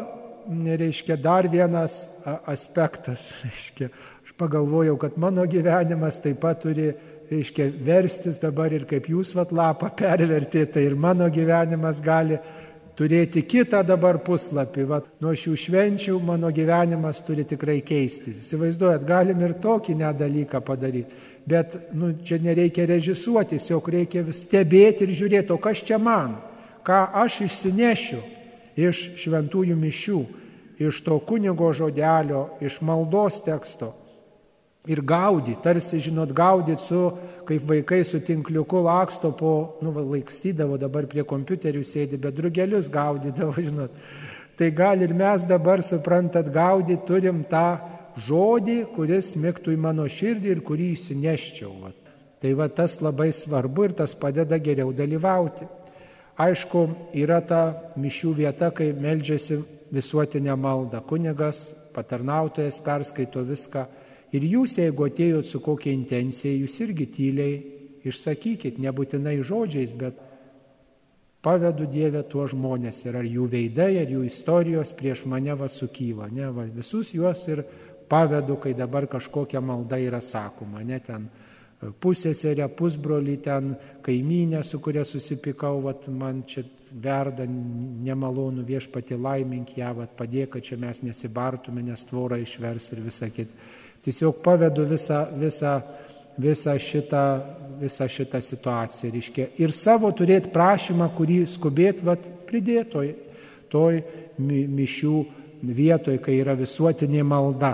reiškia, dar vienas aspektas, reiškia, aš pagalvojau, kad mano gyvenimas taip pat turi, reiškia, verstis dabar ir kaip jūs vat lapą pervertėte, tai ir mano gyvenimas gali turėti kitą dabar puslapį. Vat, nuo šių švenčių mano gyvenimas turi tikrai keistis. Įsivaizduojat, galim ir tokį nedalyką padaryti. Bet nu, čia nereikia režisuoti, tiesiog reikia stebėti ir žiūrėti, o kas čia man, ką aš išsinešiu iš šventųjų mišių, iš to kunigo žodelio, iš maldos teksto ir gaudyti, tarsi, žinot, gaudyti su, kaip vaikai su tinkliuku laksto po, nu, laikstydavo dabar prie kompiuterių sėdi, bet drugelius gaudydavo, žinot. Tai gal ir mes dabar, suprantat, gaudyti turim tą žodį, kuris mėgtų į mano širdį ir kurį įsineščiau. Vat. Tai va tas labai svarbu ir tas padeda geriau dalyvauti. Aišku, yra ta mišių vieta, kai meldžiasi visuotinė malda. Kunigas, patarnautojas perskaito viską Ir jūs, jeigu atėjot su kokia intencija, jūs irgi tyliai išsakykit, nebūtinai žodžiais, bet pavedu Dievę tuo žmonės ir ar jų veidai, ar jų istorijos prieš mane va sukyla. Ne, va, visus juos ir pavedu, kai dabar kažkokia malda yra sakoma, ne ten e, pusėserė, pusbroli, ten kaimynė, su kuria susipikau, vat, man čia verda nemalonų viešpati laimink ją, vat, padėk, kad čia mes nesibartume, nes tvorą išvers ir visą kitą. Tiesiog pavedu visą, visą, visą, šitą, visą šitą situaciją. Reiškia, ir savo turėti prašymą, kurį skubėt vat, pridėtoj, toj mišių vietoj, kai yra visuotinė malda.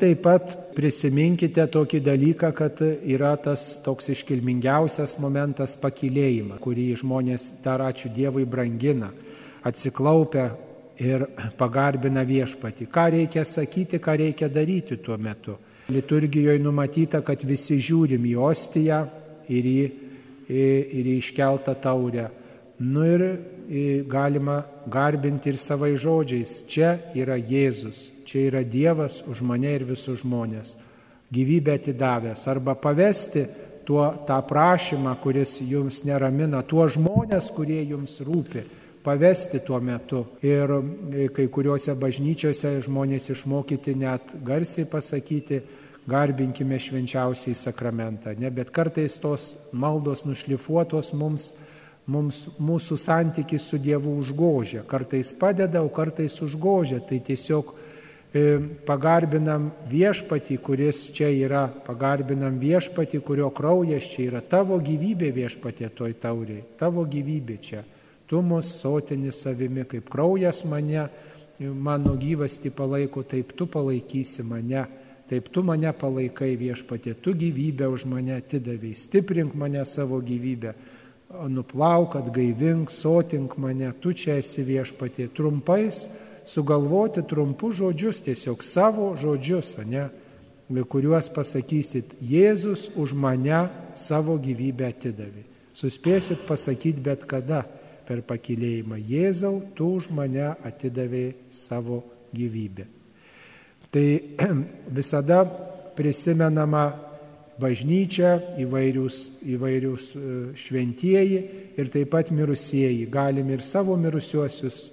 Taip pat prisiminkite tokį dalyką, kad yra tas toks iškilmingiausias momentas pakilėjimą, kurį žmonės dar ačiū Dievui brangina, atsiklaupia ir pagarbina viešpati. Ką reikia sakyti, ką reikia daryti tuo metu. Liturgijoje numatyta, kad visi žiūrim į ostiją ir į, ir į iškeltą taurę. Nu ir galima garbinti ir savai žodžiais. Čia yra Jėzus, čia yra Dievas už mane ir visus žmonės. Gyvybę atidavęs arba pavesti tuo tą prašymą, kuris jums neramina, tuo žmonės, kurie jums rūpi pavesti tuo metu. Ir e, kai kuriuose bažnyčiose žmonės išmokyti net garsiai pasakyti, garbinkime švenčiausiai sakramentą. Ne? Bet kartais tos maldos nušlifuotos mums, mums mūsų santykis su Dievu užgožia. Kartais padeda, o kartais užgožia. Tai tiesiog e, pagarbinam viešpatį, kuris čia yra, pagarbinam viešpatį, kurio kraujas čia yra, tavo gyvybė viešpatė toj tauriai, tavo gyvybė čia tu mus sotini savimi, kaip kraujas mane, mano gyvasti palaiko, taip tu palaikysi mane. taip tu mane palaikai viešpatė, tu gyvybę už mane atidavėjai, stiprink mane savo gyvybę, nuplauk, atgaivink, sotink mane, tu čia esi viešpatė. Trumpais sugalvoti trumpus žodžius, tiesiog savo žodžius, ne, kuriuos pasakysit, Jėzus už mane savo gyvybę atidavė. Suspėsit pasakyti bet kada per pakilėjimą, Jėzau, tu už mane atidavė savo gyvybę. Tai visada prisimenama bažnyčia, įvairius, įvairius e, šventieji ir taip pat mirusieji. Galim ir savo mirusiuosius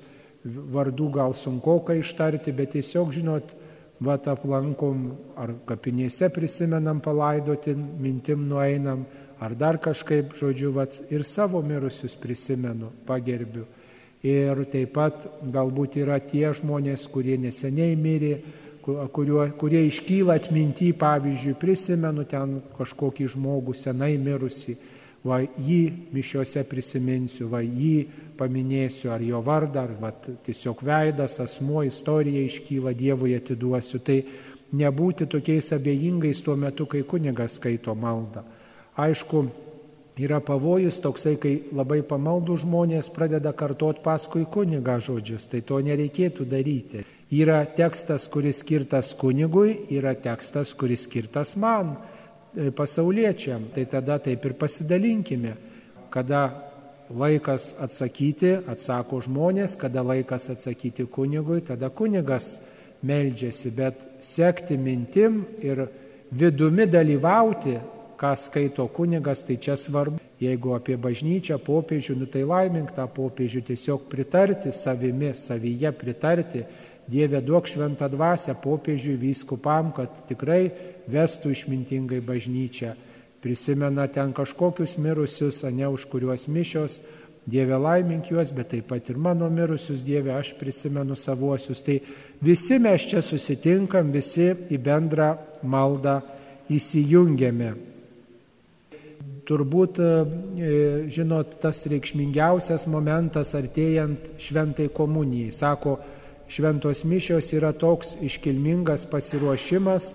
vardų gal sunku ką ištarti, bet tiesiog, žinot, vat aplankom ar kapinėse prisimenam palaidoti, mintim nueinam, ar dar kažkaip, žodžiu, vat, ir savo mirusius prisimenu, pagerbiu. Ir taip pat galbūt yra tie žmonės, kurie neseniai mirė, kuriuo, kurie iškyla atminti, pavyzdžiui, prisimenu ten kažkokį žmogų senai mirusi, va jį mišiuose prisiminsiu, va jį paminėsiu, ar jo vardą, ar va, tiesiog veidas, asmuo, istorija iškyla, Dievui atiduosiu. Tai nebūti tokiais abejingais tuo metu, kai kunigas skaito maldą. Aišku, yra pavojus toksai, kai labai pamaldų žmonės pradeda kartot paskui kunigą žodžius, tai to nereikėtų daryti. Yra tekstas, kuris skirtas kunigui, yra tekstas, kuris skirtas man, e, pasauliečiam. Tai tada taip ir pasidalinkime, kada laikas atsakyti, atsako žmonės, kada laikas atsakyti kunigui, tada kunigas meldžiasi, bet sekti mintim ir vidumi dalyvauti, ką skaito kunigas, tai čia svarbu. Jeigu apie bažnyčią, popiežių, nu tai laimink tą popiežių, tiesiog pritarti savimi, savyje pritarti. Dieve duok šventą dvasę popiežiui, vyskupam, kad tikrai vestų išmintingai bažnyčią prisimena ten kažkokius mirusius, ne už kuriuos mišios, Dieve laimink juos, bet taip pat ir mano mirusius Dieve, aš prisimenu savuosius. Tai visi mes čia susitinkam, visi į bendrą maldą įsijungiame. Turbūt, e, žinot, tas reikšmingiausias momentas artėjant šventai komunijai. Sako, šventos mišios yra toks iškilmingas pasiruošimas,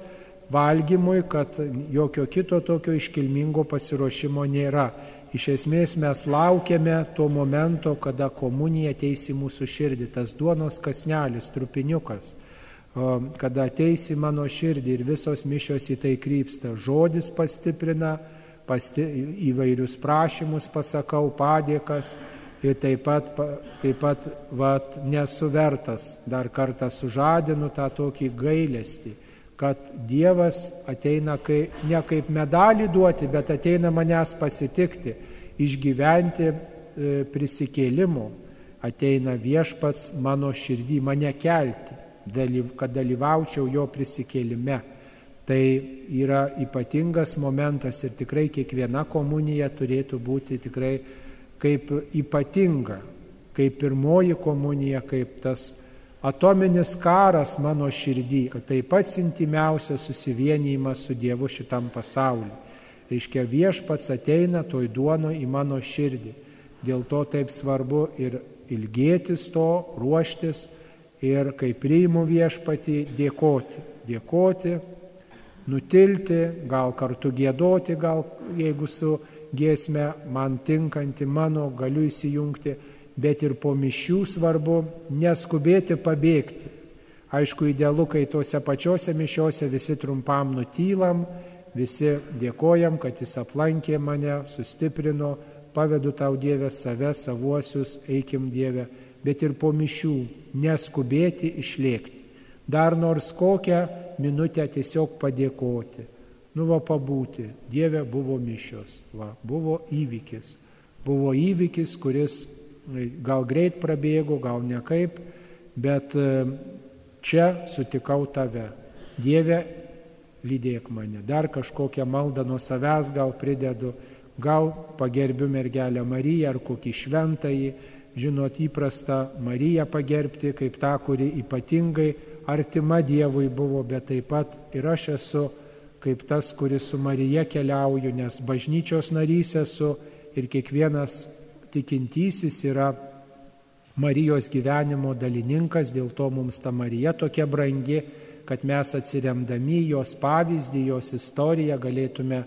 valgymui, kad jokio kito tokio iškilmingo pasiruošimo nėra. Iš esmės mes laukiame to momento, kada komunija ateis į mūsų širdį, tas duonos kasnelis, trupiniukas, kada ateis į mano širdį ir visos mišios į tai krypsta. Žodis pastiprina, pasti, įvairius prašymus pasakau, padėkas ir taip pat, taip pat vat, nesuvertas, dar kartą sužadinu tą tokį gailestį kad Dievas ateina kai, ne kaip medalį duoti, bet ateina manęs pasitikti, išgyventi e, prisikėlimu, ateina viešpats mano širdį, mane kelti, kad dalyvaučiau jo prisikėlime. Tai yra ypatingas momentas ir tikrai kiekviena komunija turėtų būti tikrai kaip ypatinga, kaip pirmoji komunija, kaip tas atominis karas mano širdį, kad tai pats intimiausias susivienijimas su Dievu šitam pasauliu. Reiškia, viešpats ateina toj duono į mano širdį. Dėl to taip svarbu ir ilgėtis to, ruoštis ir kai priimu viešpatį, dėkoti. Dėkoti, nutilti, gal kartu gėdoti, gal jeigu su giesme man tinkanti mano, galiu įsijungti bet ir po mišių svarbu neskubėti pabėgti. Aišku, idealu, kai tuose pačiuose mišiuose visi trumpam nutylam, visi dėkojam, kad jis aplankė mane, sustiprino, pavedu tau Dievę save, savuosius, eikim Dievę, bet ir po mišių neskubėti išlėkti. Dar nors kokią minutę tiesiog padėkoti. Nu va pabūti, Dieve buvo mišios, va, buvo įvykis. Buvo įvykis, kuris gal greit prabėgo, gal nekaip, bet e, čia sutikau tave. Dieve, lydėk mane. Dar kažkokią maldą nuo savęs gal pridedu, gal pagerbiu mergelę Mariją ar kokį šventąjį, žinot, įprasta Mariją pagerbti kaip tą, kuri ypatingai artima Dievui buvo, bet taip pat ir aš esu kaip tas, kuris su Marija keliauju, nes bažnyčios narys esu ir kiekvienas tikintysis yra Marijos gyvenimo dalininkas, dėl to mums ta Marija tokia brangi, kad mes atsiremdami jos pavyzdį, jos istoriją galėtume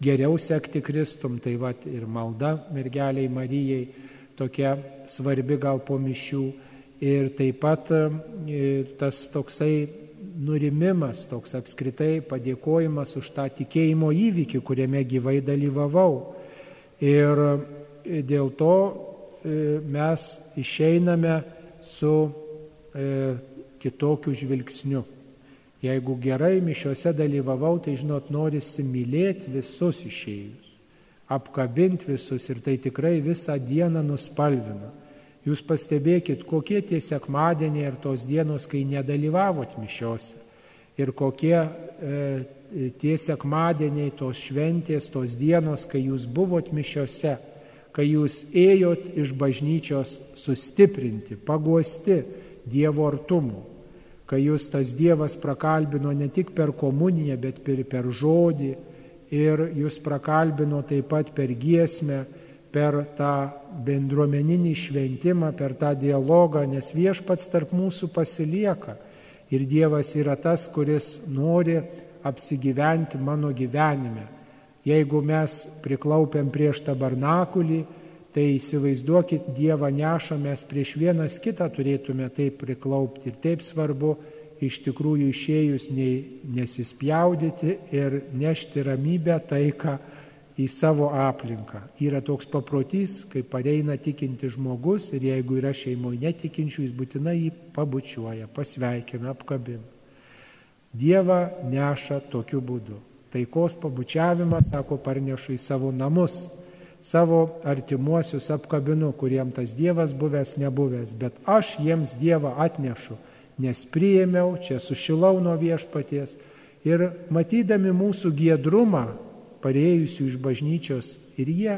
geriau sekti Kristum. Tai va ir malda mergeliai Marijai tokia svarbi gal po mišių. Ir taip pat e, tas toksai nurimimas, toks apskritai padėkojimas už tą tikėjimo įvykį, kuriame gyvai dalyvavau. Ir e, dėl to e, mes išeiname su kitokiu žvilgsniu. Jeigu gerai mišiuose dalyvavau, tai žinot, norisi mylėti visus išėjus, apkabinti visus ir tai tikrai visą dieną nuspalvina. Jūs pastebėkit, kokie tie sekmadieniai ir tos dienos, kai nedalyvavot mišiuose. Ir kokie e, tie sekmadieniai, tos šventės, tos dienos, kai jūs buvot mišiuose, kai jūs ėjot iš bažnyčios sustiprinti, paguosti Dievo artumų kai jūs tas Dievas prakalbino ne tik per komuniją, bet ir per žodį, ir jūs prakalbino taip pat per giesmę, per tą bendruomeninį šventimą, per tą dialogą, nes viešpats tarp mūsų pasilieka. Ir Dievas yra tas, kuris nori apsigyventi mano gyvenime. Jeigu mes priklaupiam prieš tabernakulį, Tai įsivaizduokit, Dievą nešamės prieš vienas kitą turėtume taip priklaupti. Ir taip svarbu iš tikrųjų išėjus nei nesispjaudyti ir nešti ramybę, taiką į savo aplinką. Yra toks paprotys, kai pareina tikinti žmogus ir jeigu yra šeimoje netikinčių, jis būtinai jį pabučiuoja, pasveikina, apkabina. Dievą neša tokiu būdu. Taikos pabučiavimas, sako, parnešu į savo namus savo artimuosius apkabinu, kuriem tas Dievas buvęs nebuvęs, bet aš jiems Dievą atnešu, nes priėmiau, čia sušilau nuo viešpaties ir matydami mūsų giedrumą, pareijusių iš bažnyčios ir jie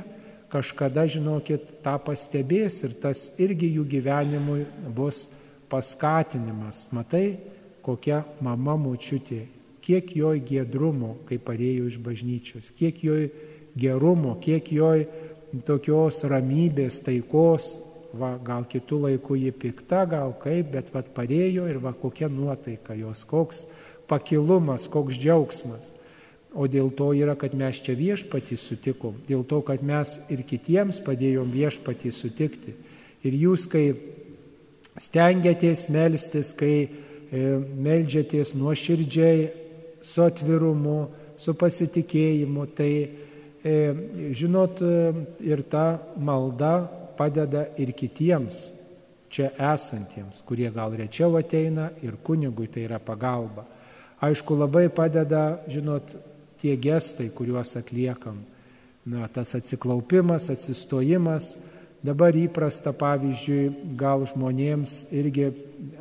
kažkada, žinokit, tą pastebės ir tas irgi jų gyvenimui bus paskatinimas. Matai, kokia mama mučiutė, kiek joj giedrumo, kai parėjo iš bažnyčios, kiek joj gerumo, kiek joj tokios ramybės, taikos, va, gal kitų laikų ji pikta, gal kaip, bet vad parėjo ir va kokia nuotaika jos, koks pakilumas, koks džiaugsmas. O dėl to yra, kad mes čia viešpatį sutikom, dėl to, kad mes ir kitiems padėjom viešpatį sutikti. Ir jūs, kai stengiatės melstis, kai e, melžiatės nuoširdžiai, su atvirumu, su pasitikėjimu, tai E, žinot, e, ir ta malda padeda ir kitiems čia esantiems, kurie gal rečiau ateina ir kunigui tai yra pagalba. Aišku, labai padeda, žinot, tie gestai, kuriuos atliekam. Na, tas atsiklaupimas, atsistojimas, dabar įprasta, pavyzdžiui, gal žmonėms irgi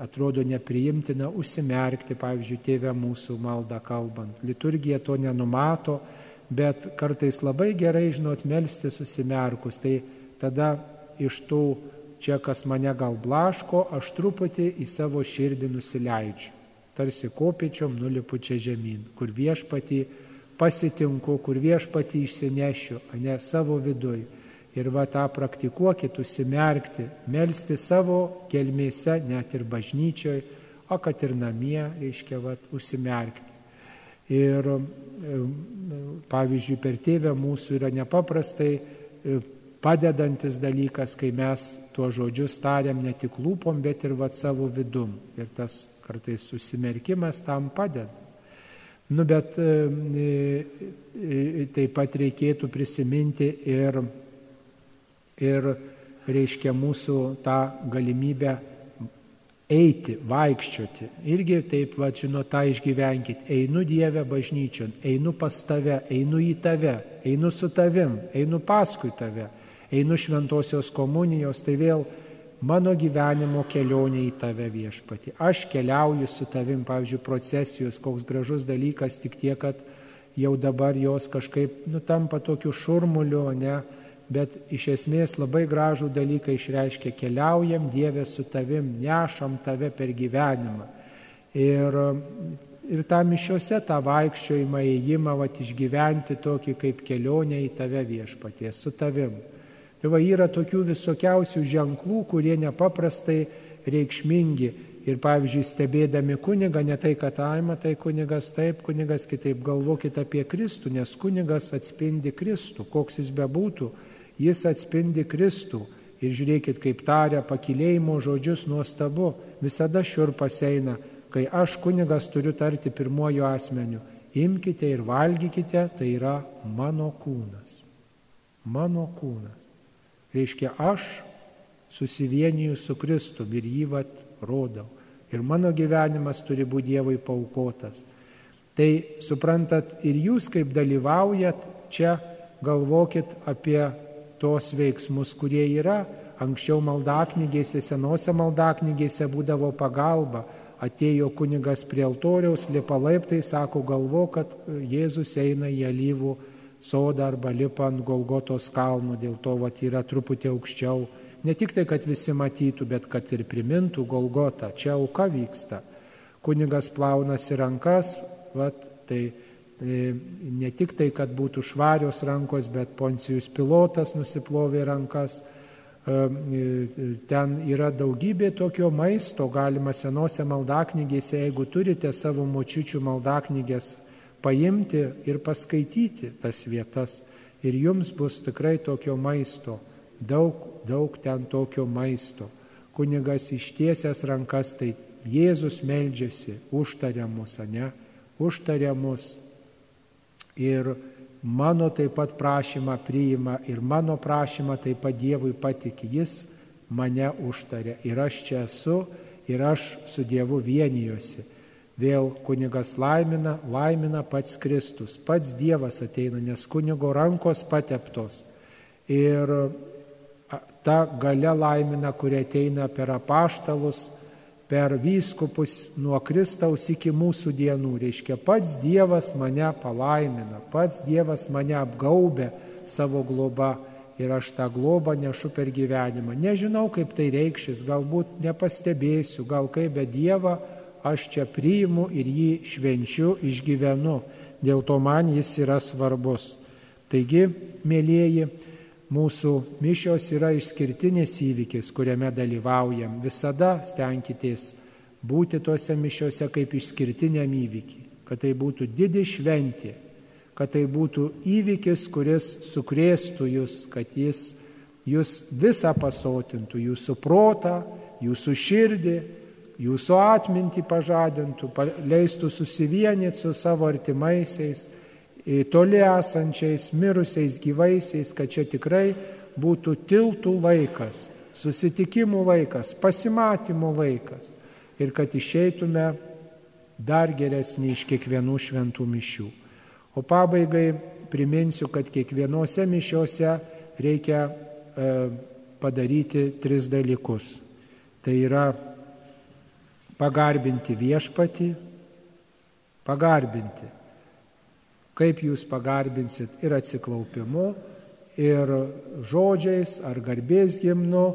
atrodo nepriimtina užsimerkti, pavyzdžiui, tėvę mūsų maldą kalbant. Liturgija to nenumato, bet kartais labai gerai, žinot, melsti susimerkus. Tai tada iš tų čia, kas mane gal blaško, aš truputį į savo širdį nusileidžiu. Tarsi kopiečiom nulipu čia žemyn, kur viešpatį pasitinku, kur viešpatį išsinešiu, ne savo viduj. Ir va tą praktikuokit, užsimerkti, melsti savo kelmėse, net ir bažnyčioj, o kad ir namie, reiškia, va, užsimerkti. Ir pavyzdžiui, per tėvę mūsų yra nepaprastai e, padedantis dalykas, kai mes tuo žodžius tariam ne tik lūpom, bet ir va savo vidum. Ir tas kartais susimerkimas tam padeda. Nu, bet e, e, taip pat reikėtų prisiminti ir, ir reiškia mūsų tą galimybę eiti, vaikščioti. Irgi taip, va, žinot, tą išgyvenkit. Einu Dievę bažnyčion, einu pas tave, einu į tave, einu su tavim, einu paskui tave, einu šventosios komunijos, tai vėl mano gyvenimo kelionė į tave viešpati. Aš keliauju su tavim, pavyzdžiui, procesijos, koks gražus dalykas, tik tiek, kad jau dabar jos kažkaip nutampa tokiu šurmuliu, ne? bet iš esmės labai gražų dalyką išreiškia keliaujam Dievė su tavim, nešam tave per gyvenimą. Ir, ir tą mišiuose tą vaikščiojimą, įėjimą, va, išgyventi tokį kaip kelionę į tave viešpatie, su tavim. Tai va yra tokių visokiausių ženklų, kurie nepaprastai reikšmingi Ir pavyzdžiui, stebėdami kunigą, ne tai, kad aima, tai kunigas taip, kunigas kitaip, galvokit apie Kristų, nes kunigas atspindi Kristų, koks jis bebūtų, jis atspindi Kristų. Ir žiūrėkit, kaip taria pakilėjimo žodžius nuostabu, visada šiurpas eina, kai aš kunigas turiu tarti pirmojo asmeniu, imkite ir valgykite, tai yra mano kūnas. Mano kūnas. Reiškia, aš susivieniju su Kristum ir jį vat rodau ir mano gyvenimas turi būti Dievui paukotas. Tai suprantat, ir jūs kaip dalyvaujat čia, galvokit apie tos veiksmus, kurie yra. Anksčiau maldaknygėse, senose maldaknygėse būdavo pagalba. Atėjo kunigas prie altoriaus, lipa laiptai, sako, galvo, kad Jėzus eina į alyvų sodą arba lipa ant Golgotos kalnų, dėl to vat, yra truputį aukščiau Ne tik tai, kad visi matytų, bet kad ir primintų Golgotą, čia auka vyksta. Kunigas plaunasi rankas, vat, tai e, ne tik tai, kad būtų švarios rankos, bet Poncijus pilotas nusiplovė rankas. E, e, ten yra daugybė tokio maisto, galima senose maldaknygėse, jeigu turite savo močiučių maldaknygės, paimti ir paskaityti tas vietas. Ir jums bus tikrai tokio maisto daug daug ten tokio maisto. Kunigas ištiesęs rankas, tai Jėzus meldžiasi, užtaria mus, ne? Užtaria mus. Ir mano taip pat prašymą priima ir mano prašymą taip pat Dievui patikė. Jis mane užtarė ir aš čia esu ir aš su Dievu vienijosi. Vėl kunigas laimina, laimina pats Kristus, pats Dievas ateina, nes kunigo rankos pateptos. Ir ta gale laimina, kurie ateina per apaštalus, per vyskupus nuo Kristaus iki mūsų dienų. Reiškia, pats Dievas mane palaimina, pats Dievas mane apgaubė savo globa ir aš tą globą nešu per gyvenimą. Nežinau, kaip tai reikšis, galbūt nepastebėsiu, gal kaip be Dievą aš čia priimu ir jį švenčiu, išgyvenu. Dėl to man jis yra svarbus. Taigi, mėlyjeji, Mūsų mišios yra išskirtinis įvykis, kuriame dalyvaujam. Visada stenkitės būti tuose mišiuose kaip išskirtiniam įvykiai, kad tai būtų didi šventė, kad tai būtų įvykis, kuris sukrėstų jūs, kad jis jūs visą pasotintų, jūsų protą, jūsų širdį, jūsų atmintį pažadintų, leistų susivienyti su savo artimaisiais toli esančiais, mirusiais, gyvaisiais, kad čia tikrai būtų tiltų laikas, susitikimų laikas, pasimatymų laikas ir kad išeitume dar geresnį iš kiekvienų šventų mišių. O pabaigai priminsiu, kad kiekvienose mišiuose reikia e, padaryti tris dalykus. Tai yra pagarbinti viešpatį, pagarbinti kaip jūs pagarbinsit ir atsiklaupimu, ir žodžiais, ar garbės gimnu,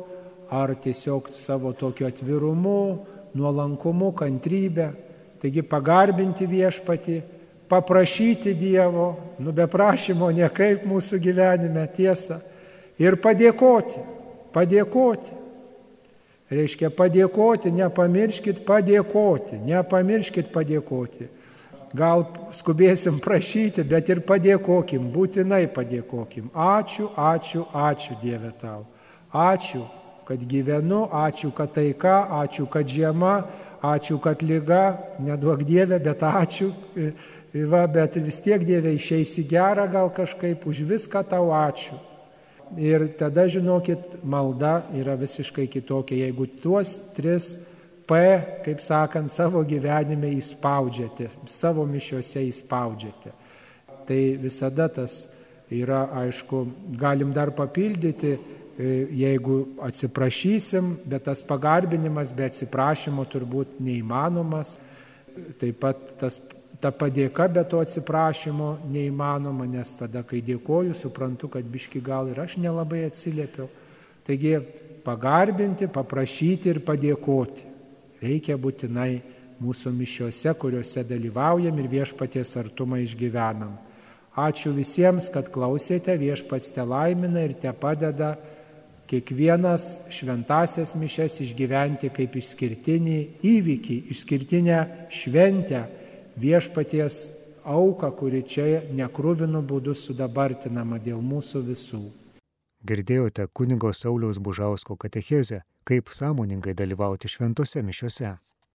ar tiesiog savo tokiu atvirumu, nuolankumu, kantrybę. Taigi pagarbinti viešpatį, paprašyti Dievo, nu be prašymo niekaip mūsų gyvenime tiesa, ir padėkoti, padėkoti. Reiškia padėkoti, nepamirškit padėkoti, nepamirškit padėkoti gal skubėsim prašyti, bet ir padėkokim, būtinai padėkokim. Ačiū, ačiū, ačiū Dieve tau. Ačiū, kad gyvenu, ačiū, kad taika, ačiū, kad žiema, ačiū, kad lyga, neduok Dieve, bet ačiū. Va, bet vis tiek Dieve išeisi gerą gal kažkaip, už viską tau ačiū. Ir tada, žinokit, malda yra visiškai kitokia. Jeigu tuos tris P, kaip sakant, savo gyvenime įspaudžiate, savo mišiuose įspaudžiate. Tai visada tas yra, aišku, galim dar papildyti, e, jeigu atsiprašysim, bet tas pagarbinimas be atsiprašymo turbūt neįmanomas. Taip pat tas, ta padėka be to atsiprašymo neįmanoma, nes tada, kai dėkoju, suprantu, kad biški gal ir aš nelabai atsiliepiau. Taigi pagarbinti, paprašyti ir padėkoti reikia būtinai mūsų mišiuose, kuriuose dalyvaujam ir viešpaties artumą išgyvenam. Ačiū visiems, kad klausėte, viešpats te laimina ir te padeda kiekvienas šventasias mišes išgyventi kaip išskirtinį įvykį, išskirtinę šventę viešpaties auką, kuri čia nekruvinu būdu sudabartinama dėl mūsų visų. Girdėjote kunigo Sauliaus Bužausko katechezę, kaip sąmoningai dalyvauti šventose mišiuose.